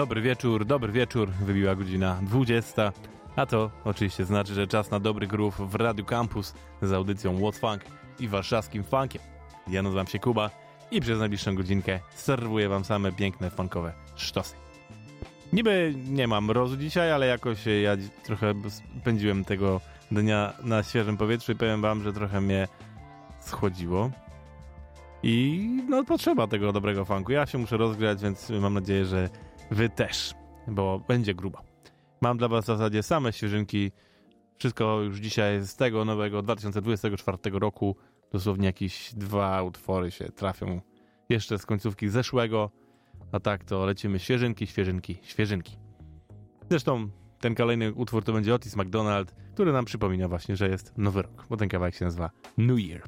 Dobry wieczór, dobry wieczór. Wybiła godzina 20. A to oczywiście znaczy, że czas na dobry groove w Radio Campus z audycją What Funk i warszawskim funkiem. Ja nazywam się Kuba i przez najbliższą godzinkę serwuję wam same piękne funkowe sztosy. Niby nie mam rozu dzisiaj, ale jakoś ja trochę spędziłem tego dnia na świeżym powietrzu i powiem wam, że trochę mnie schłodziło. I no potrzeba tego dobrego funku. Ja się muszę rozgrzać, więc mam nadzieję, że wy też, bo będzie grubo. Mam dla was w zasadzie same świeżynki. Wszystko już dzisiaj z tego nowego 2024 roku. Dosłownie jakieś dwa utwory się trafią jeszcze z końcówki zeszłego. A tak to lecimy świeżynki, świeżynki, świeżynki. Zresztą ten kolejny utwór to będzie Otis McDonald, który nam przypomina właśnie, że jest nowy rok, bo ten kawałek się nazywa New Year.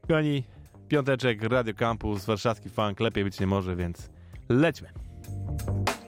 Kochani, piąteczek, Radio Campus, warszawski funk, lepiej być nie może, więc lećmy. Thank you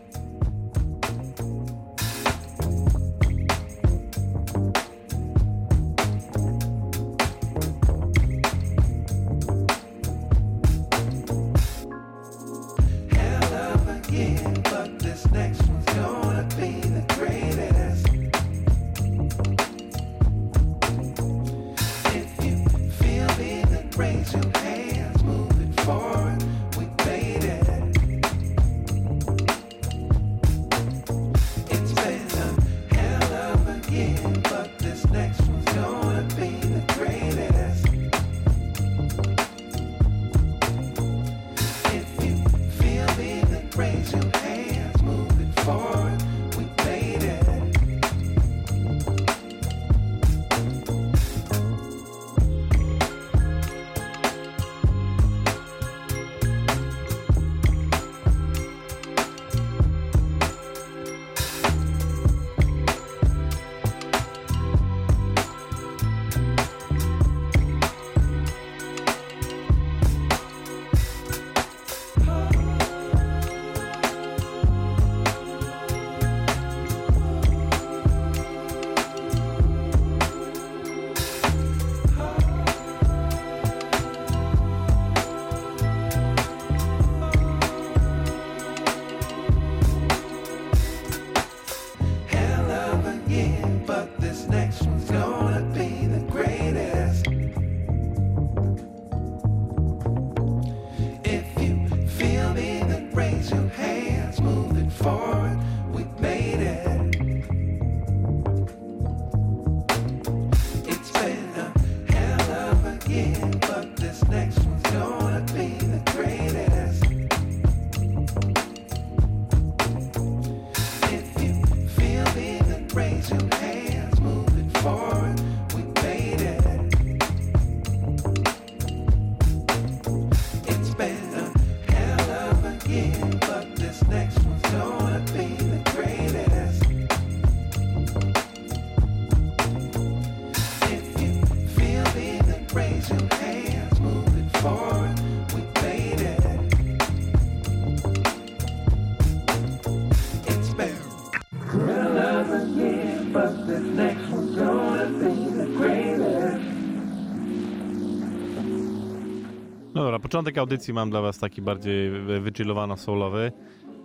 początek audycji mam dla was taki bardziej wychillowano-soulowy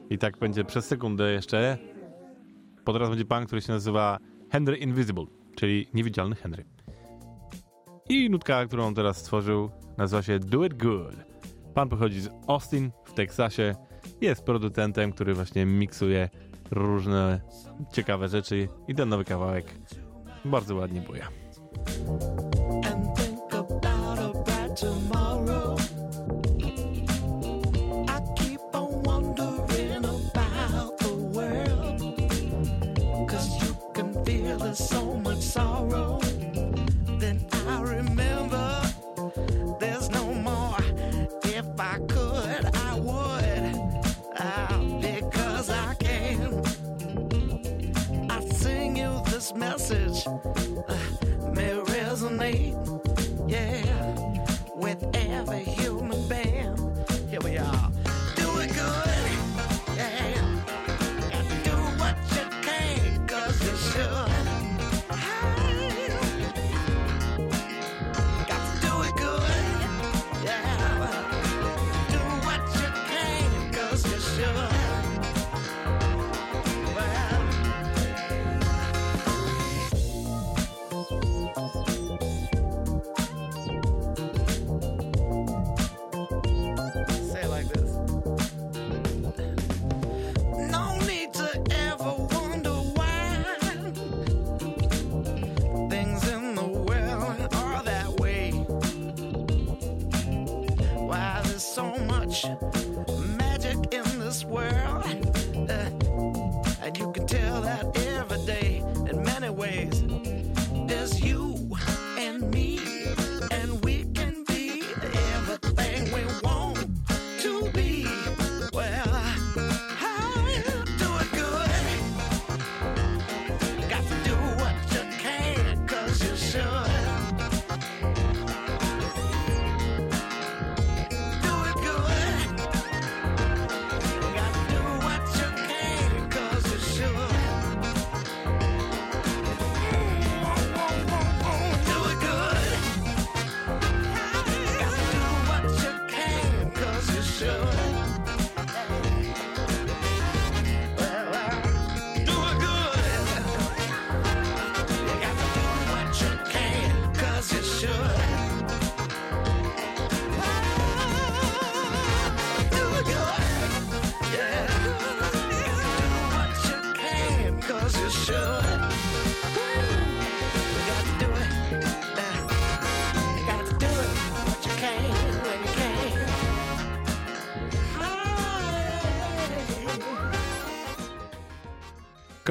i tak będzie przez sekundę jeszcze, bo teraz będzie pan, który się nazywa Henry Invisible, czyli niewidzialny Henry. I nutka, którą teraz stworzył, nazywa się Do It Good. Pan pochodzi z Austin w Teksasie, jest producentem, który właśnie miksuje różne ciekawe rzeczy i ten nowy kawałek bardzo ładnie buja. tomorrow.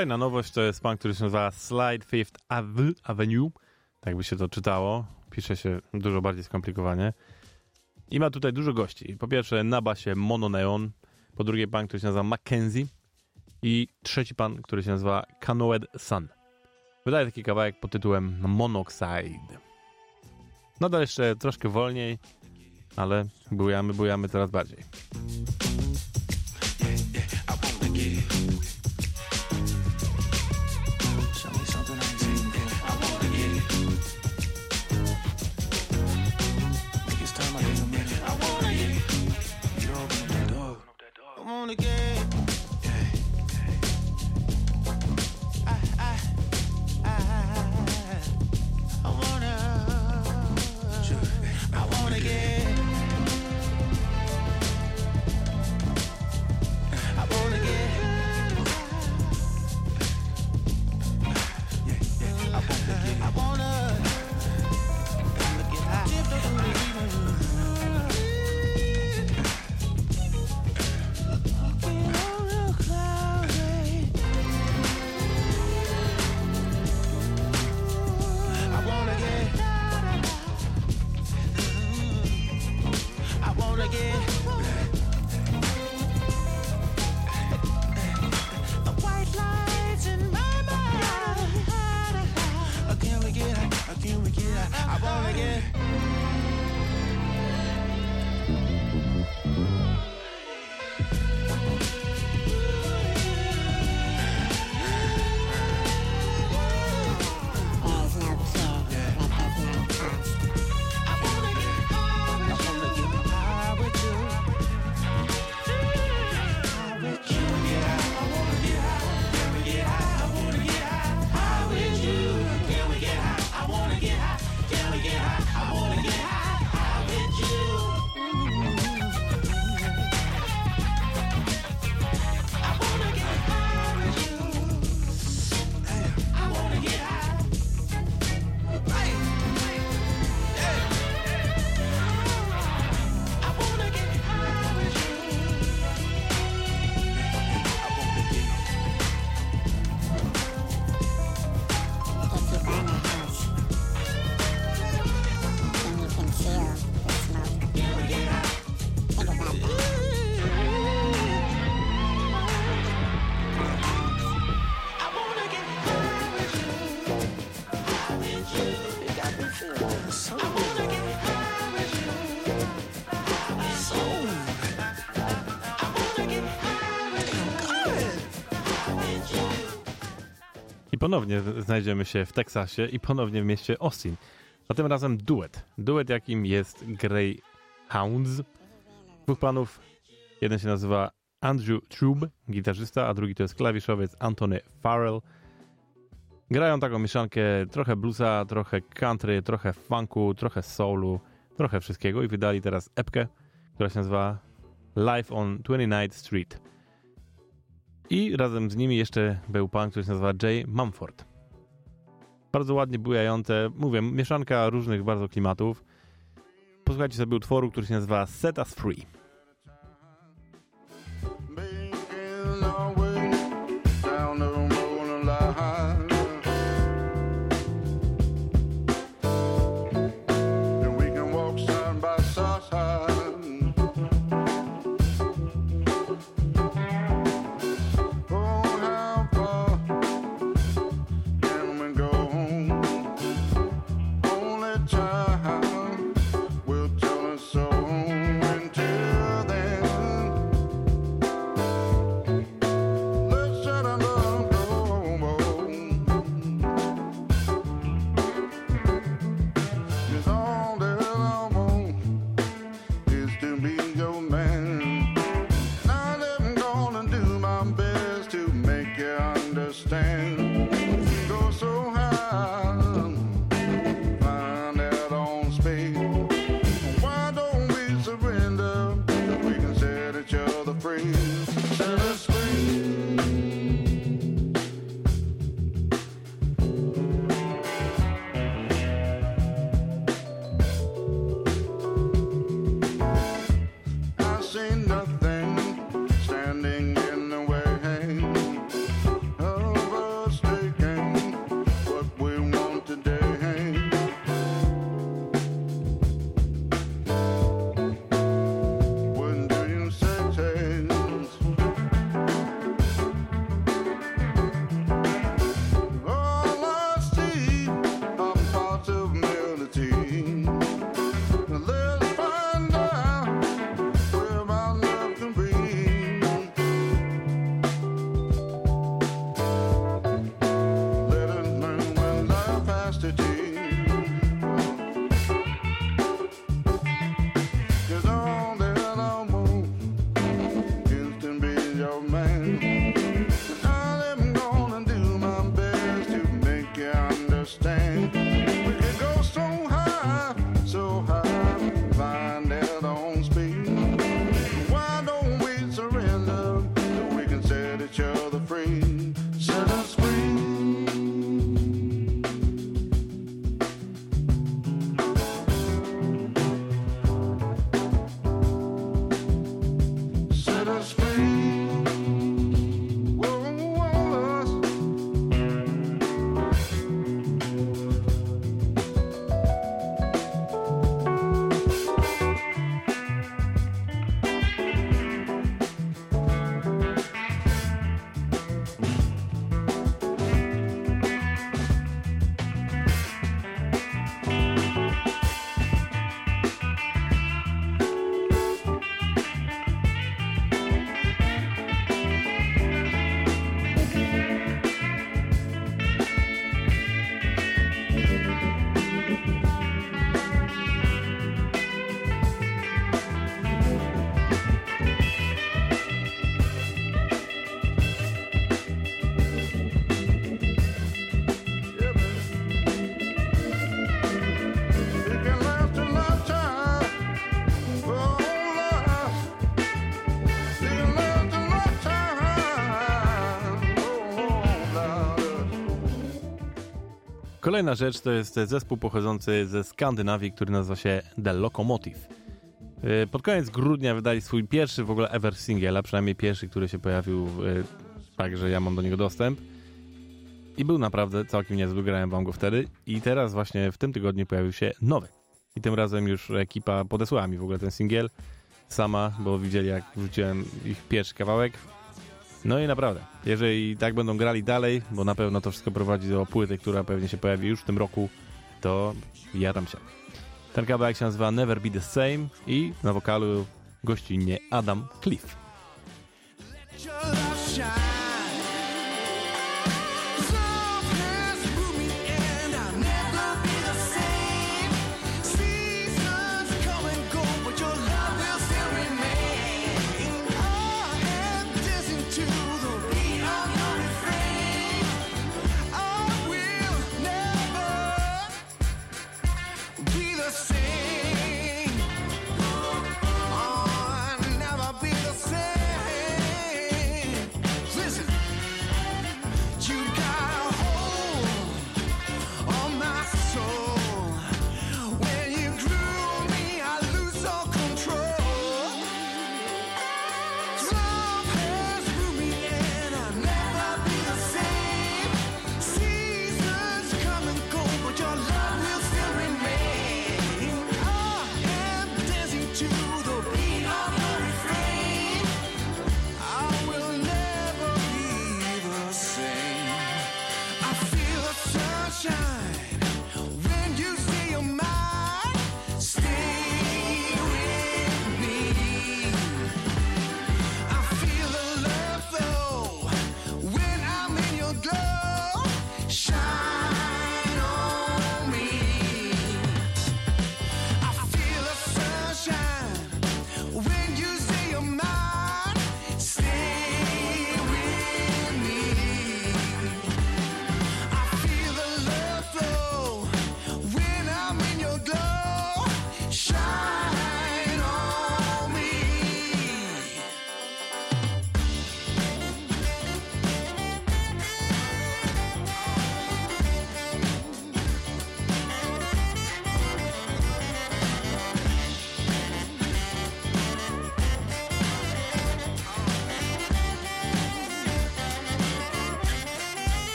Kolejna nowość to jest pan, który się nazywa Slide Fifth Avenue. Tak by się to czytało. Pisze się dużo bardziej skomplikowanie. I ma tutaj dużo gości. Po pierwsze na basie Mononeon, po drugie pan, który się nazywa Mackenzie i trzeci pan, który się nazywa Canoed Sun. Wydaje taki kawałek pod tytułem Monoxide. Nadal jeszcze troszkę wolniej, ale bujamy, bujamy coraz bardziej. Ponownie znajdziemy się w Teksasie i ponownie w mieście Austin. A tym razem duet. Duet, jakim jest Greyhounds. Dwóch panów. Jeden się nazywa Andrew Trube, gitarzysta, a drugi to jest klawiszowiec Antony Farrell. Grają taką mieszankę trochę bluesa, trochę country, trochę funku, trochę soulu, trochę wszystkiego i wydali teraz epkę, która się nazywa Live on 29th Street. I razem z nimi jeszcze był pan, który się nazywa Jay Mumford. Bardzo ładnie bujające, mówię, mieszanka różnych bardzo klimatów. Posłuchajcie sobie utworu, który się nazywa Set Us Free. Kolejna rzecz to jest zespół pochodzący ze Skandynawii, który nazywa się The Locomotive. Yy, Pod koniec grudnia wydali swój pierwszy w ogóle ever singiel, a przynajmniej pierwszy, który się pojawił yy, tak, że ja mam do niego dostęp. I był naprawdę całkiem niezły, grałem wam go wtedy. I teraz właśnie w tym tygodniu pojawił się nowy. I tym razem już ekipa podesłała mi w ogóle ten singiel sama, bo widzieli jak wrzuciłem ich pierwszy kawałek. No i naprawdę, jeżeli tak będą grali dalej, bo na pewno to wszystko prowadzi do płyty, która pewnie się pojawi już w tym roku, to jadam się. Ten kawałek się nazywa Never Be The Same i na wokalu gościnnie Adam Cliff.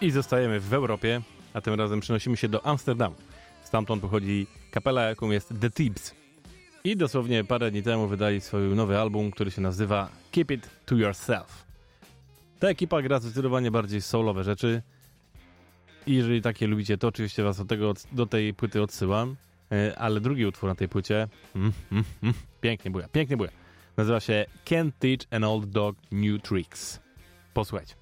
I zostajemy w Europie, a tym razem przenosimy się do Amsterdamu. Stamtąd pochodzi kapela, jaką jest The Thieves. I dosłownie parę dni temu wydali swój nowy album, który się nazywa Keep It To Yourself. Ta ekipa gra zdecydowanie bardziej soulowe rzeczy. I jeżeli takie lubicie, to oczywiście was do, tego, do tej płyty odsyłam. E, ale drugi utwór na tej płycie, mm, mm, mm, pięknie buja, pięknie buja. Nazywa się Can't Teach an Old Dog New Tricks. Posłuchajcie.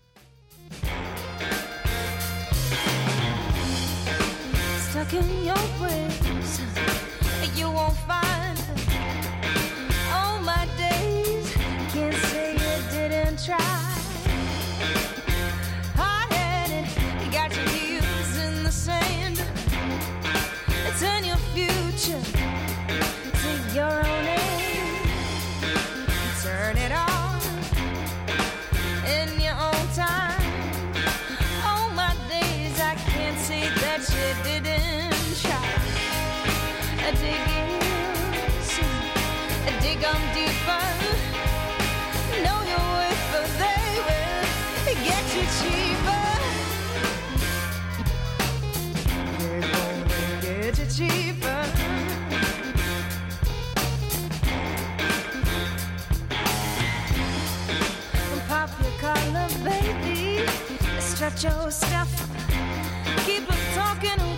In your bricks, you won't find. stretch your stuff. Keep on talking.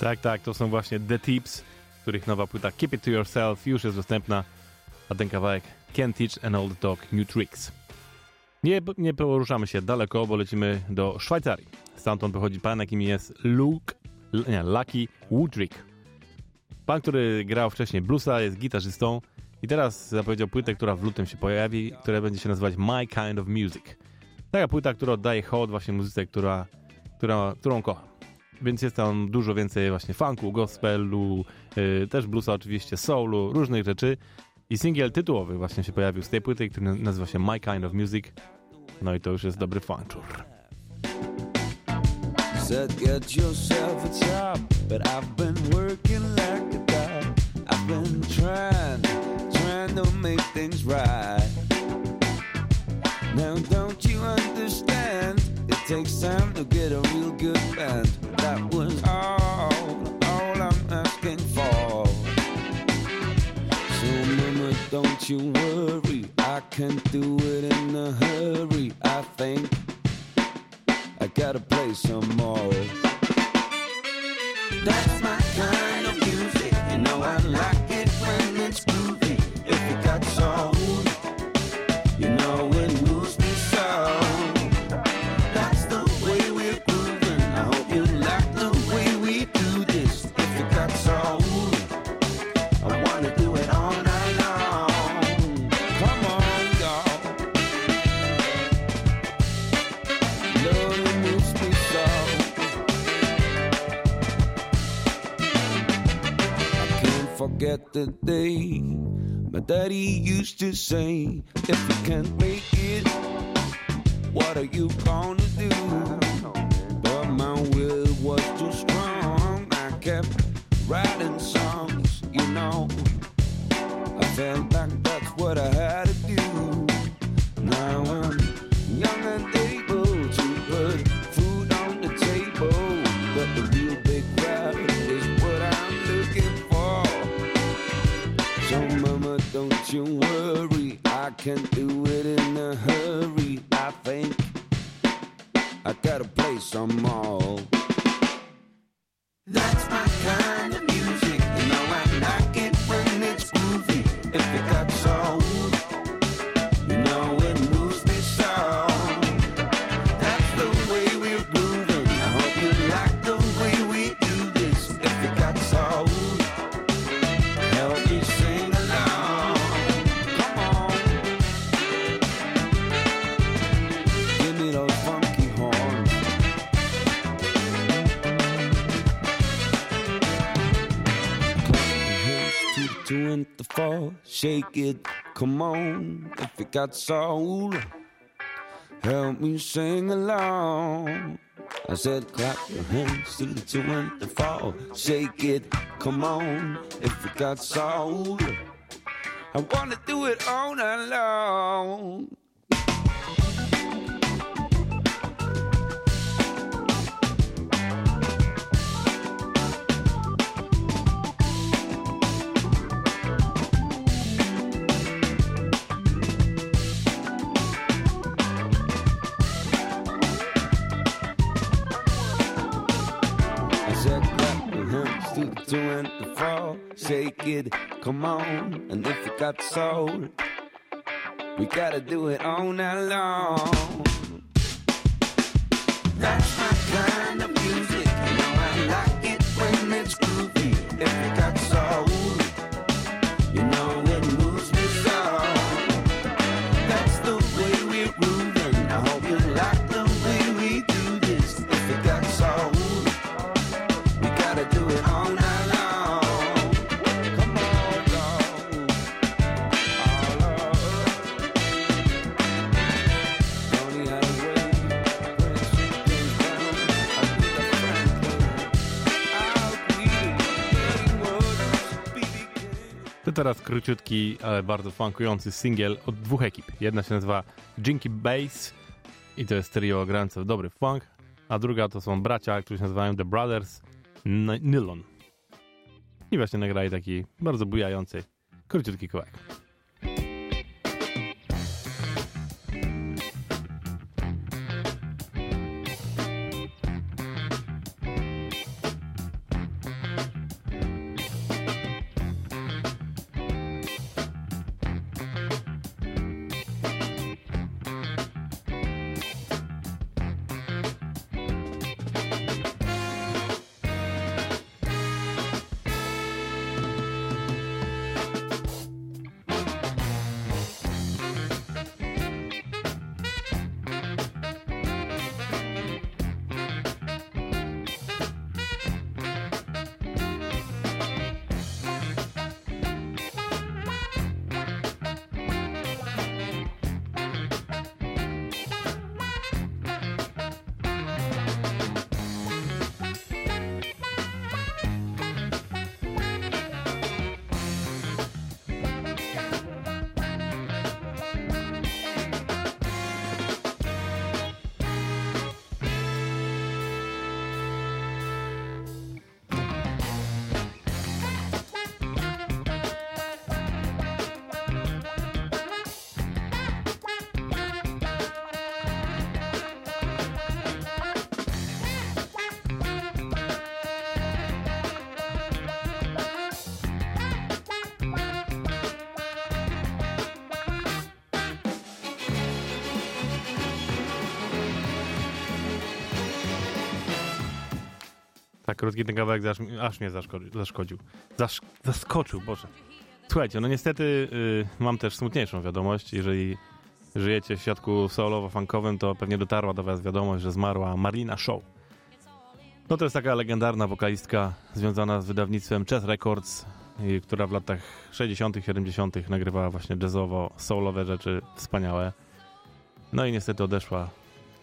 Tak, tak, to są właśnie The Tips, których nowa płyta Keep It To Yourself już jest dostępna, a ten kawałek Can Teach an Old Dog New Tricks. Nie, nie poruszamy się daleko, bo lecimy do Szwajcarii. Stamtąd pochodzi pan, jakim jest Luke, nie, Lucky Woodrick. Pan, który grał wcześniej bluesa, jest gitarzystą i teraz zapowiedział płytę, która w lutym się pojawi, która będzie się nazywać My Kind of Music. Taka płyta, która oddaje hołd właśnie muzyce, która, która, którą kocham. Więc jest tam dużo więcej właśnie funku, gospelu, yy, też bluesa oczywiście, soulu, różnych rzeczy. I singiel tytułowy właśnie się pojawił z tej płyty, który nazywa się My Kind of Music. No i to już jest dobry funczur. Said get yourself a job, but I've been working like a dog. I've been trying, trying to make things right. Now don't you understand? Takes time to get a real good band. That was all, all I'm asking for. So mama, don't you worry, I can do it in a hurry. I think I gotta play some more. That's my kind of music. You know I like forget the day my daddy used to say, If you can't make it, what are you gonna do? But my will was too strong. I kept writing songs, you know. I felt like that's what I had to do. Don't you worry. I can do it in a hurry. I think I gotta play some more. That's my kind of music. And the four. Shake it, come on. If it got soul, help me sing along. I said, clap your hands to the and the four. Shake it, come on. If it got soul, I wanna do it all night long. Four. Shake it, come on. And if you got soul, we gotta do it all night long. That's my kind of music. You know I like it when it's groovy. If teraz króciutki, ale bardzo funkujący singiel od dwóch ekip. Jedna się nazywa Jinky Bass i to jest trio grające w dobry funk, a druga to są bracia, którzy się nazywają The Brothers Nylon. I właśnie nagrali taki bardzo bujający, króciutki kawałek. Krótki ten kawałek aż, aż mnie zaszkodził. zaszkodził. Zasz, zaskoczył, Boże. Słuchajcie, no niestety y, mam też smutniejszą wiadomość. Jeżeli żyjecie w świadku solowo-funkowym, to pewnie dotarła do was wiadomość, że zmarła Marina Shaw. No to jest taka legendarna wokalistka związana z wydawnictwem Chess Records, y, która w latach 60., 70. nagrywała właśnie jazzowo, soulowe rzeczy wspaniałe. No i niestety odeszła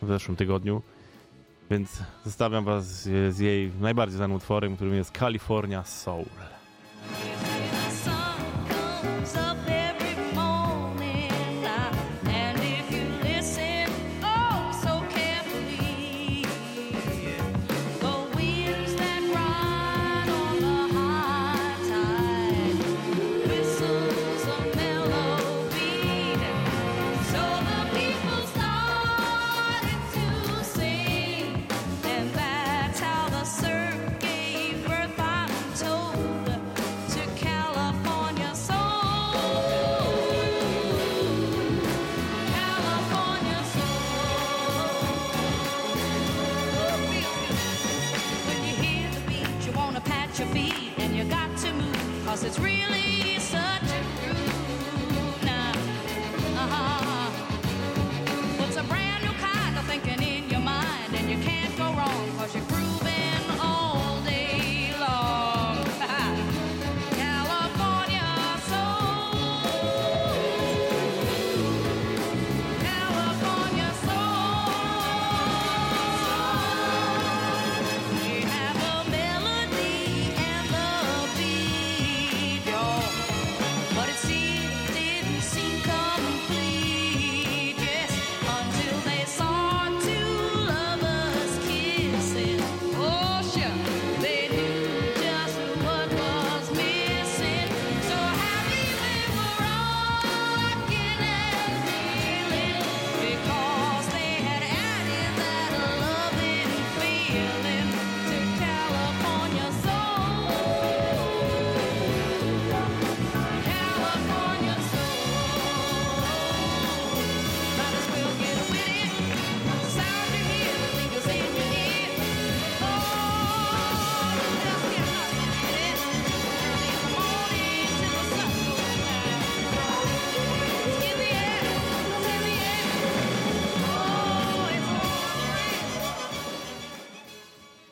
w zeszłym tygodniu. Więc zostawiam was z, jej najbardziej znanym utworem, którym jest California Soul.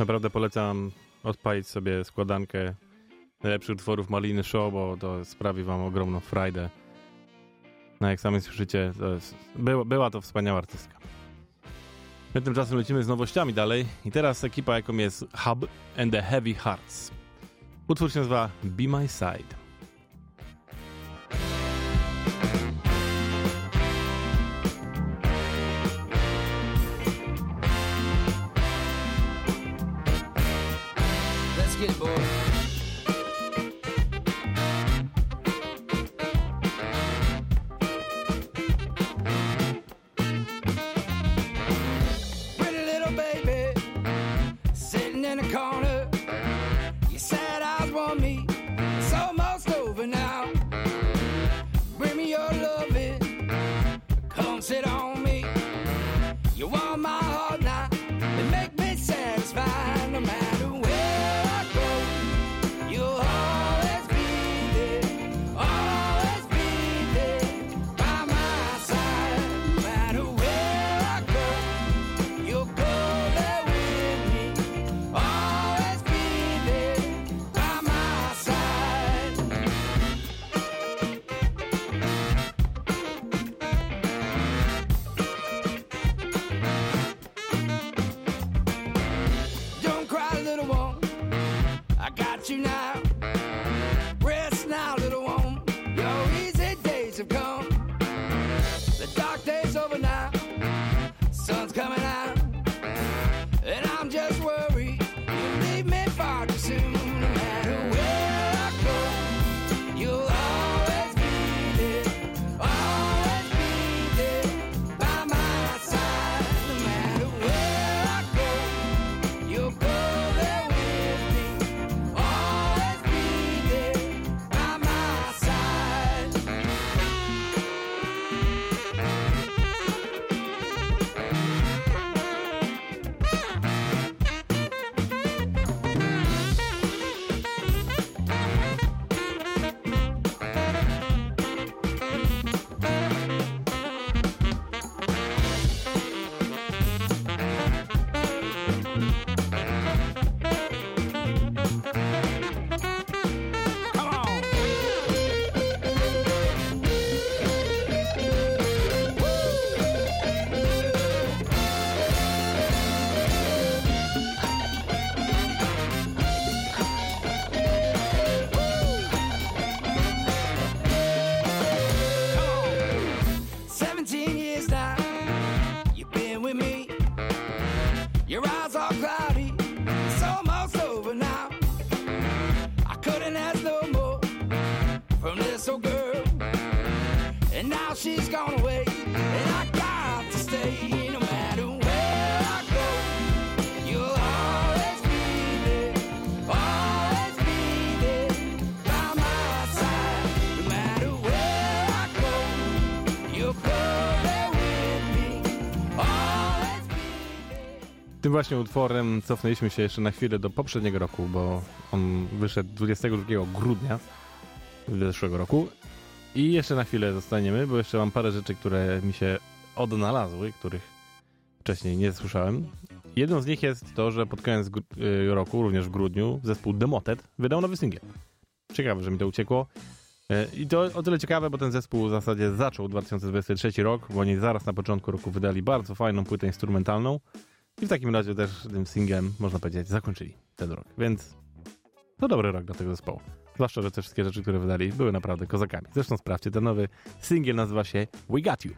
Naprawdę polecam odpalić sobie składankę najlepszych utworów Maliny Show, bo to sprawi wam ogromną frajdę. No jak sami słyszycie, to jest, była, była to wspaniała artystka. My tymczasem lecimy z nowościami dalej i teraz ekipa jaką jest Hub and the Heavy Hearts. Utwór się nazywa Be My Side. you now. właśnie utworem cofnęliśmy się jeszcze na chwilę do poprzedniego roku, bo on wyszedł 22 grudnia zeszłego roku. I jeszcze na chwilę zostaniemy, bo jeszcze mam parę rzeczy, które mi się odnalazły, których wcześniej nie słyszałem. Jedną z nich jest to, że pod koniec y, roku, również w grudniu, zespół Demotet wydał nowy singiel. Ciekawe, że mi to uciekło. Y, I to o tyle ciekawe, bo ten zespół w zasadzie zaczął 2023 rok, bo oni zaraz na początku roku wydali bardzo fajną płytę instrumentalną, i w takim razie też tym singlem, można powiedzieć, zakończyli ten rok. Więc to dobry rok dla tego zespołu. Zwłaszcza, że te wszystkie rzeczy, które wydali, były naprawdę kozakami. Zresztą sprawdźcie, ten nowy singiel nazywa się We Got You.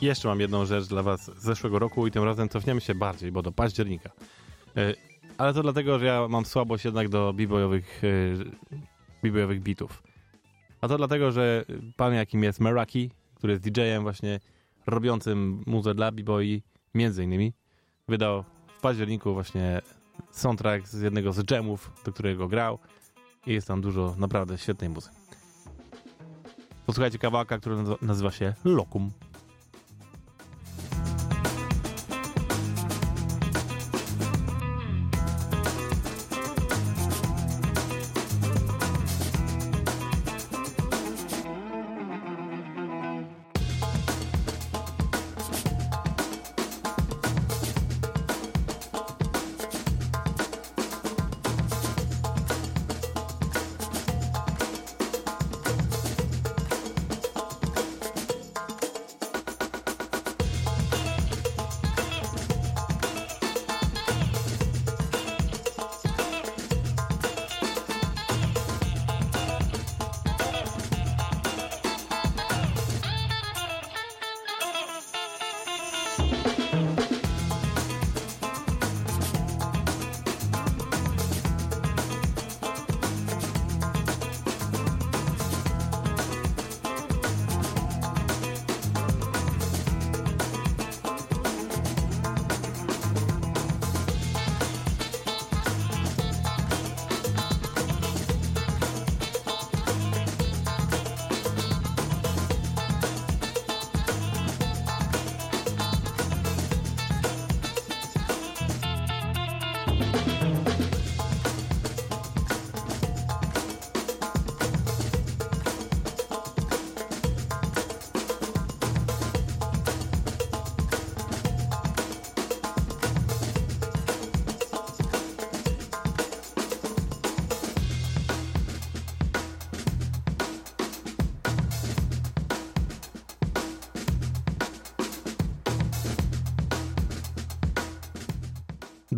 Jeszcze mam jedną rzecz dla was z zeszłego roku i tym razem cofniemy się bardziej, bo do października. E, Ale to dlatego, że ja mam słabość jednak do b-boyowych, e, b-boyowych bitów. A to dlatego, że pan jakim jest Meraki, który jest DJ-em właśnie robiącym muzę dla b-boy, między innymi, wydał w październiku właśnie soundtrack z jednego z jamów, do którego grał i jest tam dużo naprawdę świetnej muzy. Posłuchajcie kawałka, który nazywa się Lokum.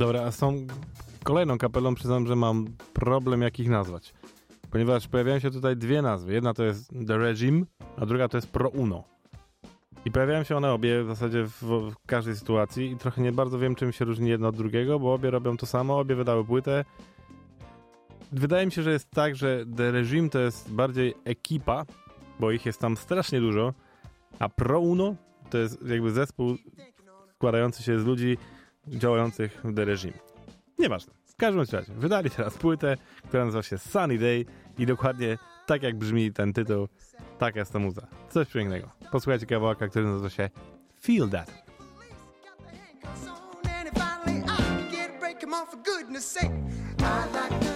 Dobra, a z tą kolejną kapelą przyznam, że mam problem jak ich nazwać. Ponieważ pojawiają się tutaj dwie nazwy. Jedna to jest The Regime, a druga to jest Pro Uno. I pojawiają się one obie w zasadzie w, w każdej sytuacji i trochę nie bardzo wiem, czym się różni jedno od drugiego, bo obie robią to samo, obie wydały płytę. Wydaje mi się, że jest tak, że The Regime to jest bardziej ekipa, bo ich jest tam strasznie dużo, a Pro Uno to jest jakby zespół składający się z ludzi działających w The Regime. Nieważne. W każdym razie, wydali teraz płytę, która nazywa się Sunny Day i dokładnie tak jak brzmi ten tytuł, taka jest ta muza. Coś pięknego. Posłuchajcie kawałka, który nazywa się Feel That. I like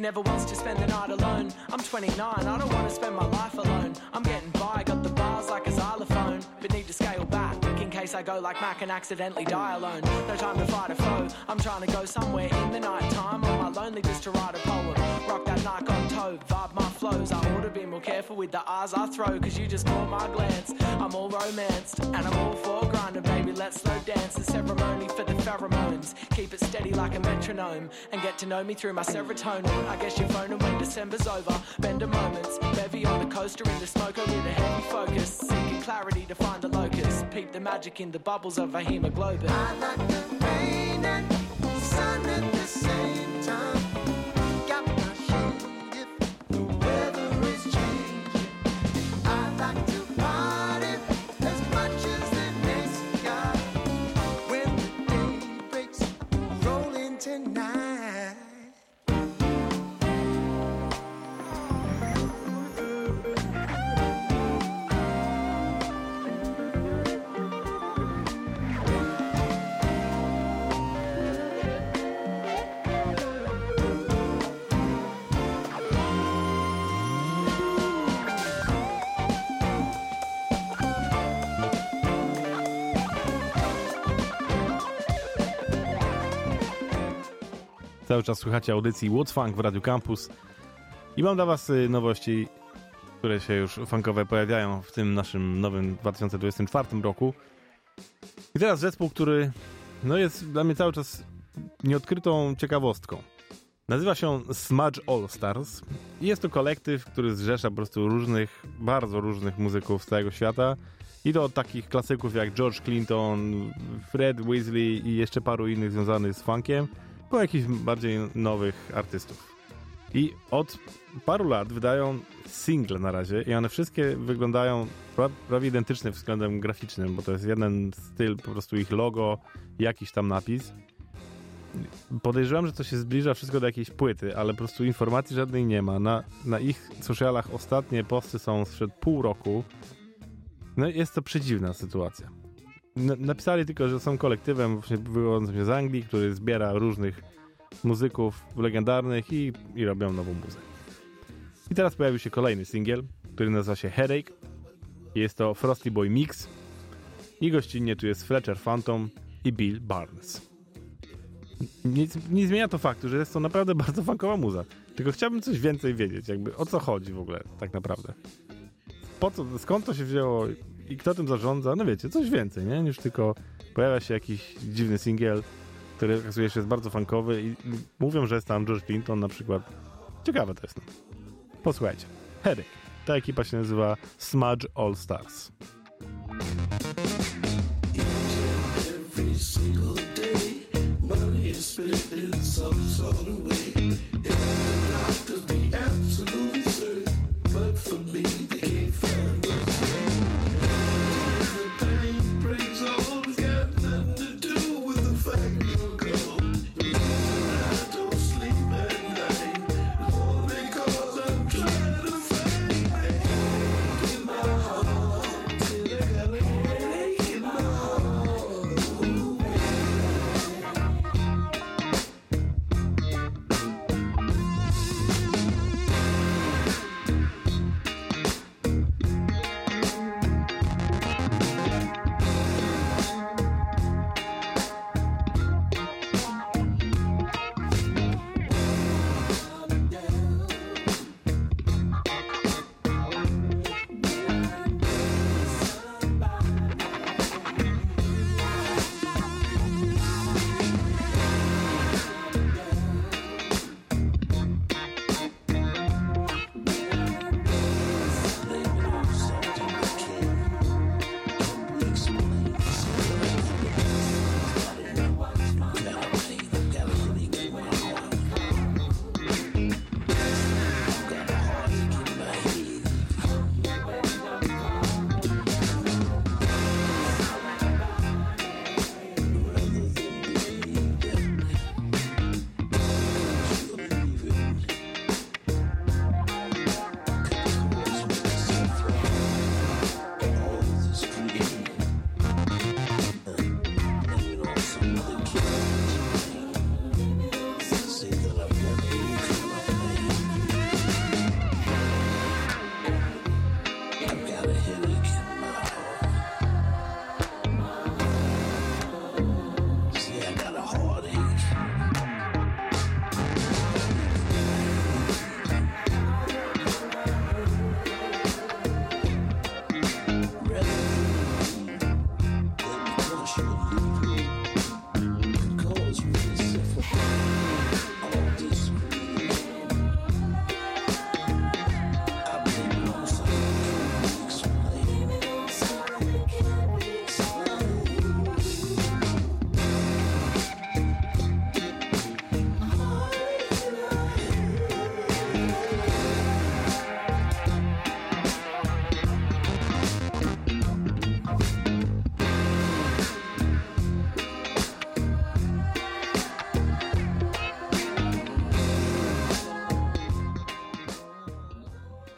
never wants to spend the night alone. I'm 29, I don't want to spend my life alone. I'm getting by, got the bars like a xylophone, but case I go like Mac and accidentally die alone. No time to fight a foe. I'm trying to go somewhere in the night time on my lonely just to write a poem. Rock that Nikon toe, vibe my flows. I ought to be more careful with the eyes I throw, cause you just caught my glance. I'm all romanced, and I'm all for grinding, baby. Let's slow dance. The ceremony for the pheromones. Keep it steady like a metronome, and get to know me through my serotonin. I guess you're phoning when December's over. Bend a moments, bevy on the coaster in the smoker with a heavy focus. Seeking clarity to find a locus. Peep the magic in the bubbles of a hemoglobin. Cały czas słuchacie audycji What's Funk w Radio Campus i mam dla was y, nowości, które się już funkowe pojawiają w tym naszym nowym 2024 roku. I teraz zespół, który no jest dla mnie cały czas nieodkrytą ciekawostką. Nazywa się Smudge All Stars jest to kolektyw, który zrzesza po prostu różnych, bardzo różnych muzyków z całego świata. I to od takich klasyków jak George Clinton, Fred Weasley i jeszcze paru innych związanych z funkiem, po jakichś bardziej nowych artystów. I od paru lat wydają single na razie i one wszystkie wyglądają pra- prawie identyczne względem graficznym, bo to jest jeden styl, po prostu ich logo, jakiś tam napis. Podejrzewam, że to się zbliża wszystko do jakiejś płyty, ale po prostu informacji żadnej nie ma. Na, na ich socialach ostatnie posty są sprzed pół roku. No jest to przedziwna sytuacja. Napisali tylko, że są kolektywem właśnie wywodzącym się z Anglii, który zbiera różnych muzyków legendarnych i, i robią nową muzykę. I teraz pojawił się kolejny singiel, który nazywa się Headache. Jest to Frosty Boy Mix i gościnnie tu jest Fletcher Phantom i Bill Barnes. Nic, nie zmienia to faktu, że jest to naprawdę bardzo funkowa muza. Tylko chciałbym coś więcej wiedzieć, jakby o co chodzi w ogóle tak naprawdę. Po co, skąd to się wzięło i kto tym zarządza? No wiecie, coś więcej, nie? Niż tylko pojawia się jakiś dziwny singiel, który okazuje się jest bardzo funkowy i mówią, że jest tam George Clinton na przykład. Ciekawe to jest. No. Posłuchajcie. Headache. Ta ekipa się nazywa Smudge All Stars. Every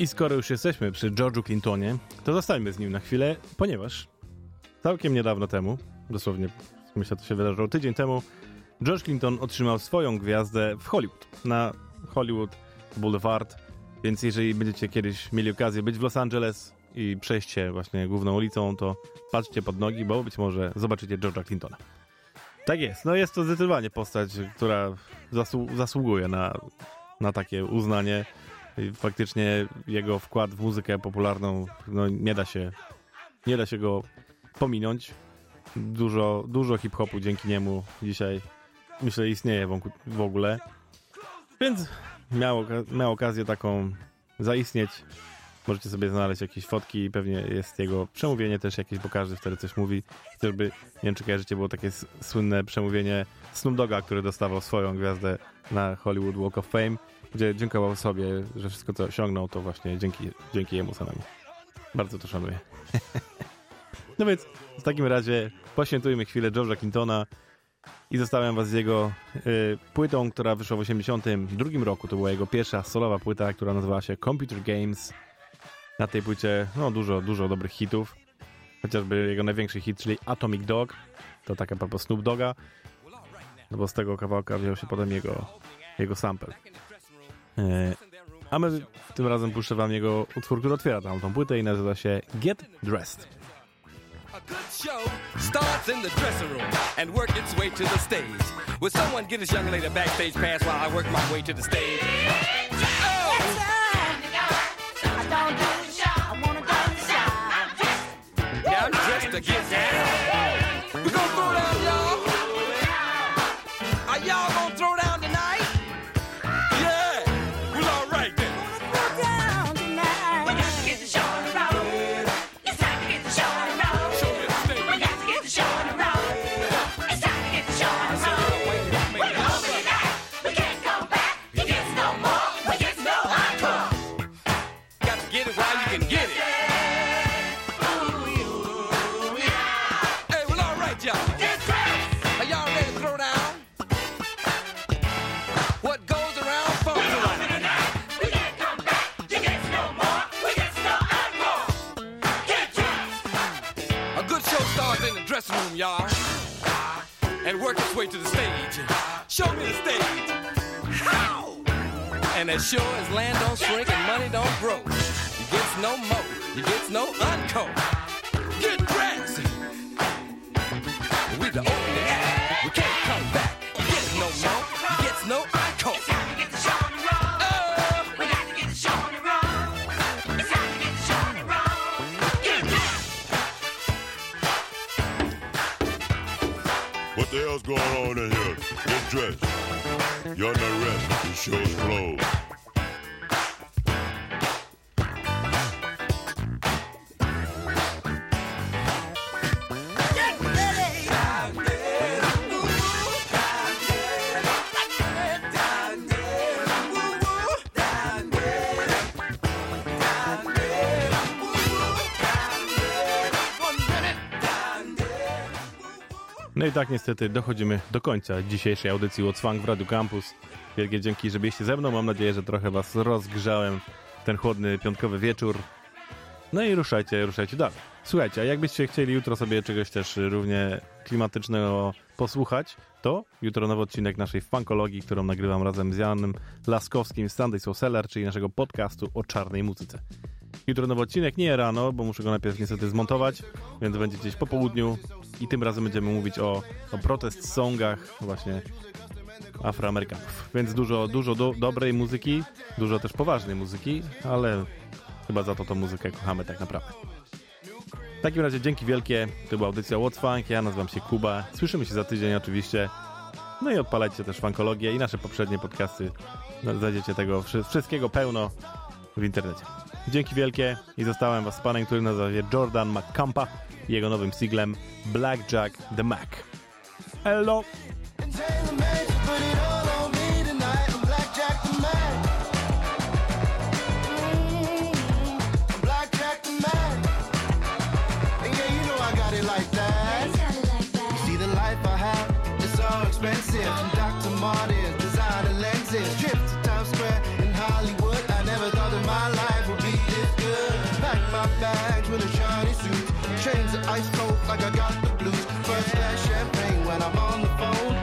I skoro już jesteśmy przy George'u Clintonie, to zostańmy z nim na chwilę, ponieważ całkiem niedawno temu, dosłownie myślę, to się wydarzyło tydzień temu, George Clinton otrzymał swoją gwiazdę w Hollywood, na Hollywood Boulevard, więc jeżeli będziecie kiedyś mieli okazję być w Los Angeles i przejść się właśnie główną ulicą, to patrzcie pod nogi, bo być może zobaczycie George'a Clintona. Tak jest, no jest to zdecydowanie postać, która zasłu- zasługuje na, na takie uznanie. I faktycznie jego wkład w muzykę popularną, no nie da się, nie da się go pominąć. Dużo, dużo hip-hopu dzięki niemu dzisiaj, myślę, istnieje w ogóle. Więc miał, miał okazję taką zaistnieć. Możecie sobie znaleźć jakieś fotki, pewnie jest jego przemówienie też jakieś, bo każdy wtedy coś mówi. Chociażby, nie wiem czy kojarzycie, było takie słynne przemówienie Snoop Dogga, który dostawał swoją gwiazdę na Hollywood Walk of Fame, dziękował sobie, że wszystko co osiągnął, to właśnie dzięki, dzięki jemu samemu. Bardzo to szanuję. no więc w takim razie poświętujmy chwilę George'a Clintona i zostawiam was z jego y, płytą, która wyszła w 82 roku. To była jego pierwsza solowa płyta, która nazywała się Computer Games. Na tej płycie no, dużo, dużo dobrych hitów. Chociażby jego największy hit, czyli Atomic Dog. To taka propos Snoop Doga. No bo z tego kawałka wziął się potem jego, jego sample. E, a my tym razem puszczę wam jego utwór, który otwiera tam tą płytę i nazywa się Get Dressed. A good show starts in the dressing room and work its way to the stage. Will someone get this young lady a backstage pass while I work my way to the stage? Yeah, I'm dressed to get down. Y'all, and work its way to the stage. Show me the stage. How? And as sure as land don't shrink and money don't grow, you gets no mo, you gets no unco. Get dressed. We the only going on in here? Get dressed. You're under arrest. The show's closed. I tak niestety dochodzimy do końca dzisiejszej audycji Funk w Radio Campus. Wielkie dzięki, że byliście ze mną. Mam nadzieję, że trochę was rozgrzałem ten chłodny piątkowy wieczór. No i ruszajcie, ruszajcie dalej. Słuchajcie, a jakbyście chcieli jutro sobie czegoś też równie klimatycznego posłuchać, to jutro nowy odcinek naszej funkologii, którą nagrywam razem z Janem Laskowskim z Sunday Soul Seller, czyli naszego podcastu o czarnej muzyce. Jutro nowy odcinek, nie rano, bo muszę go najpierw niestety zmontować, więc będzie gdzieś po południu i tym razem będziemy mówić o, o protest songach właśnie Afroamerykanów. Więc dużo, dużo do, dobrej muzyki, dużo też poważnej muzyki, ale chyba za to tą muzykę kochamy tak naprawdę. W takim razie dzięki wielkie, to była audycja What's Funk, ja nazywam się Kuba, słyszymy się za tydzień oczywiście, no i odpalajcie też funkologię i nasze poprzednie podcasty, znajdziecie tego wszy- wszystkiego pełno w internecie. Dzięki wielkie i zostałem was z panem, który nazywa się Jordan McCampa i jego nowym singlem Blackjack the Mac. Hello! Chains are ice cold like I got the blues. First glass champagne when I'm on the phone.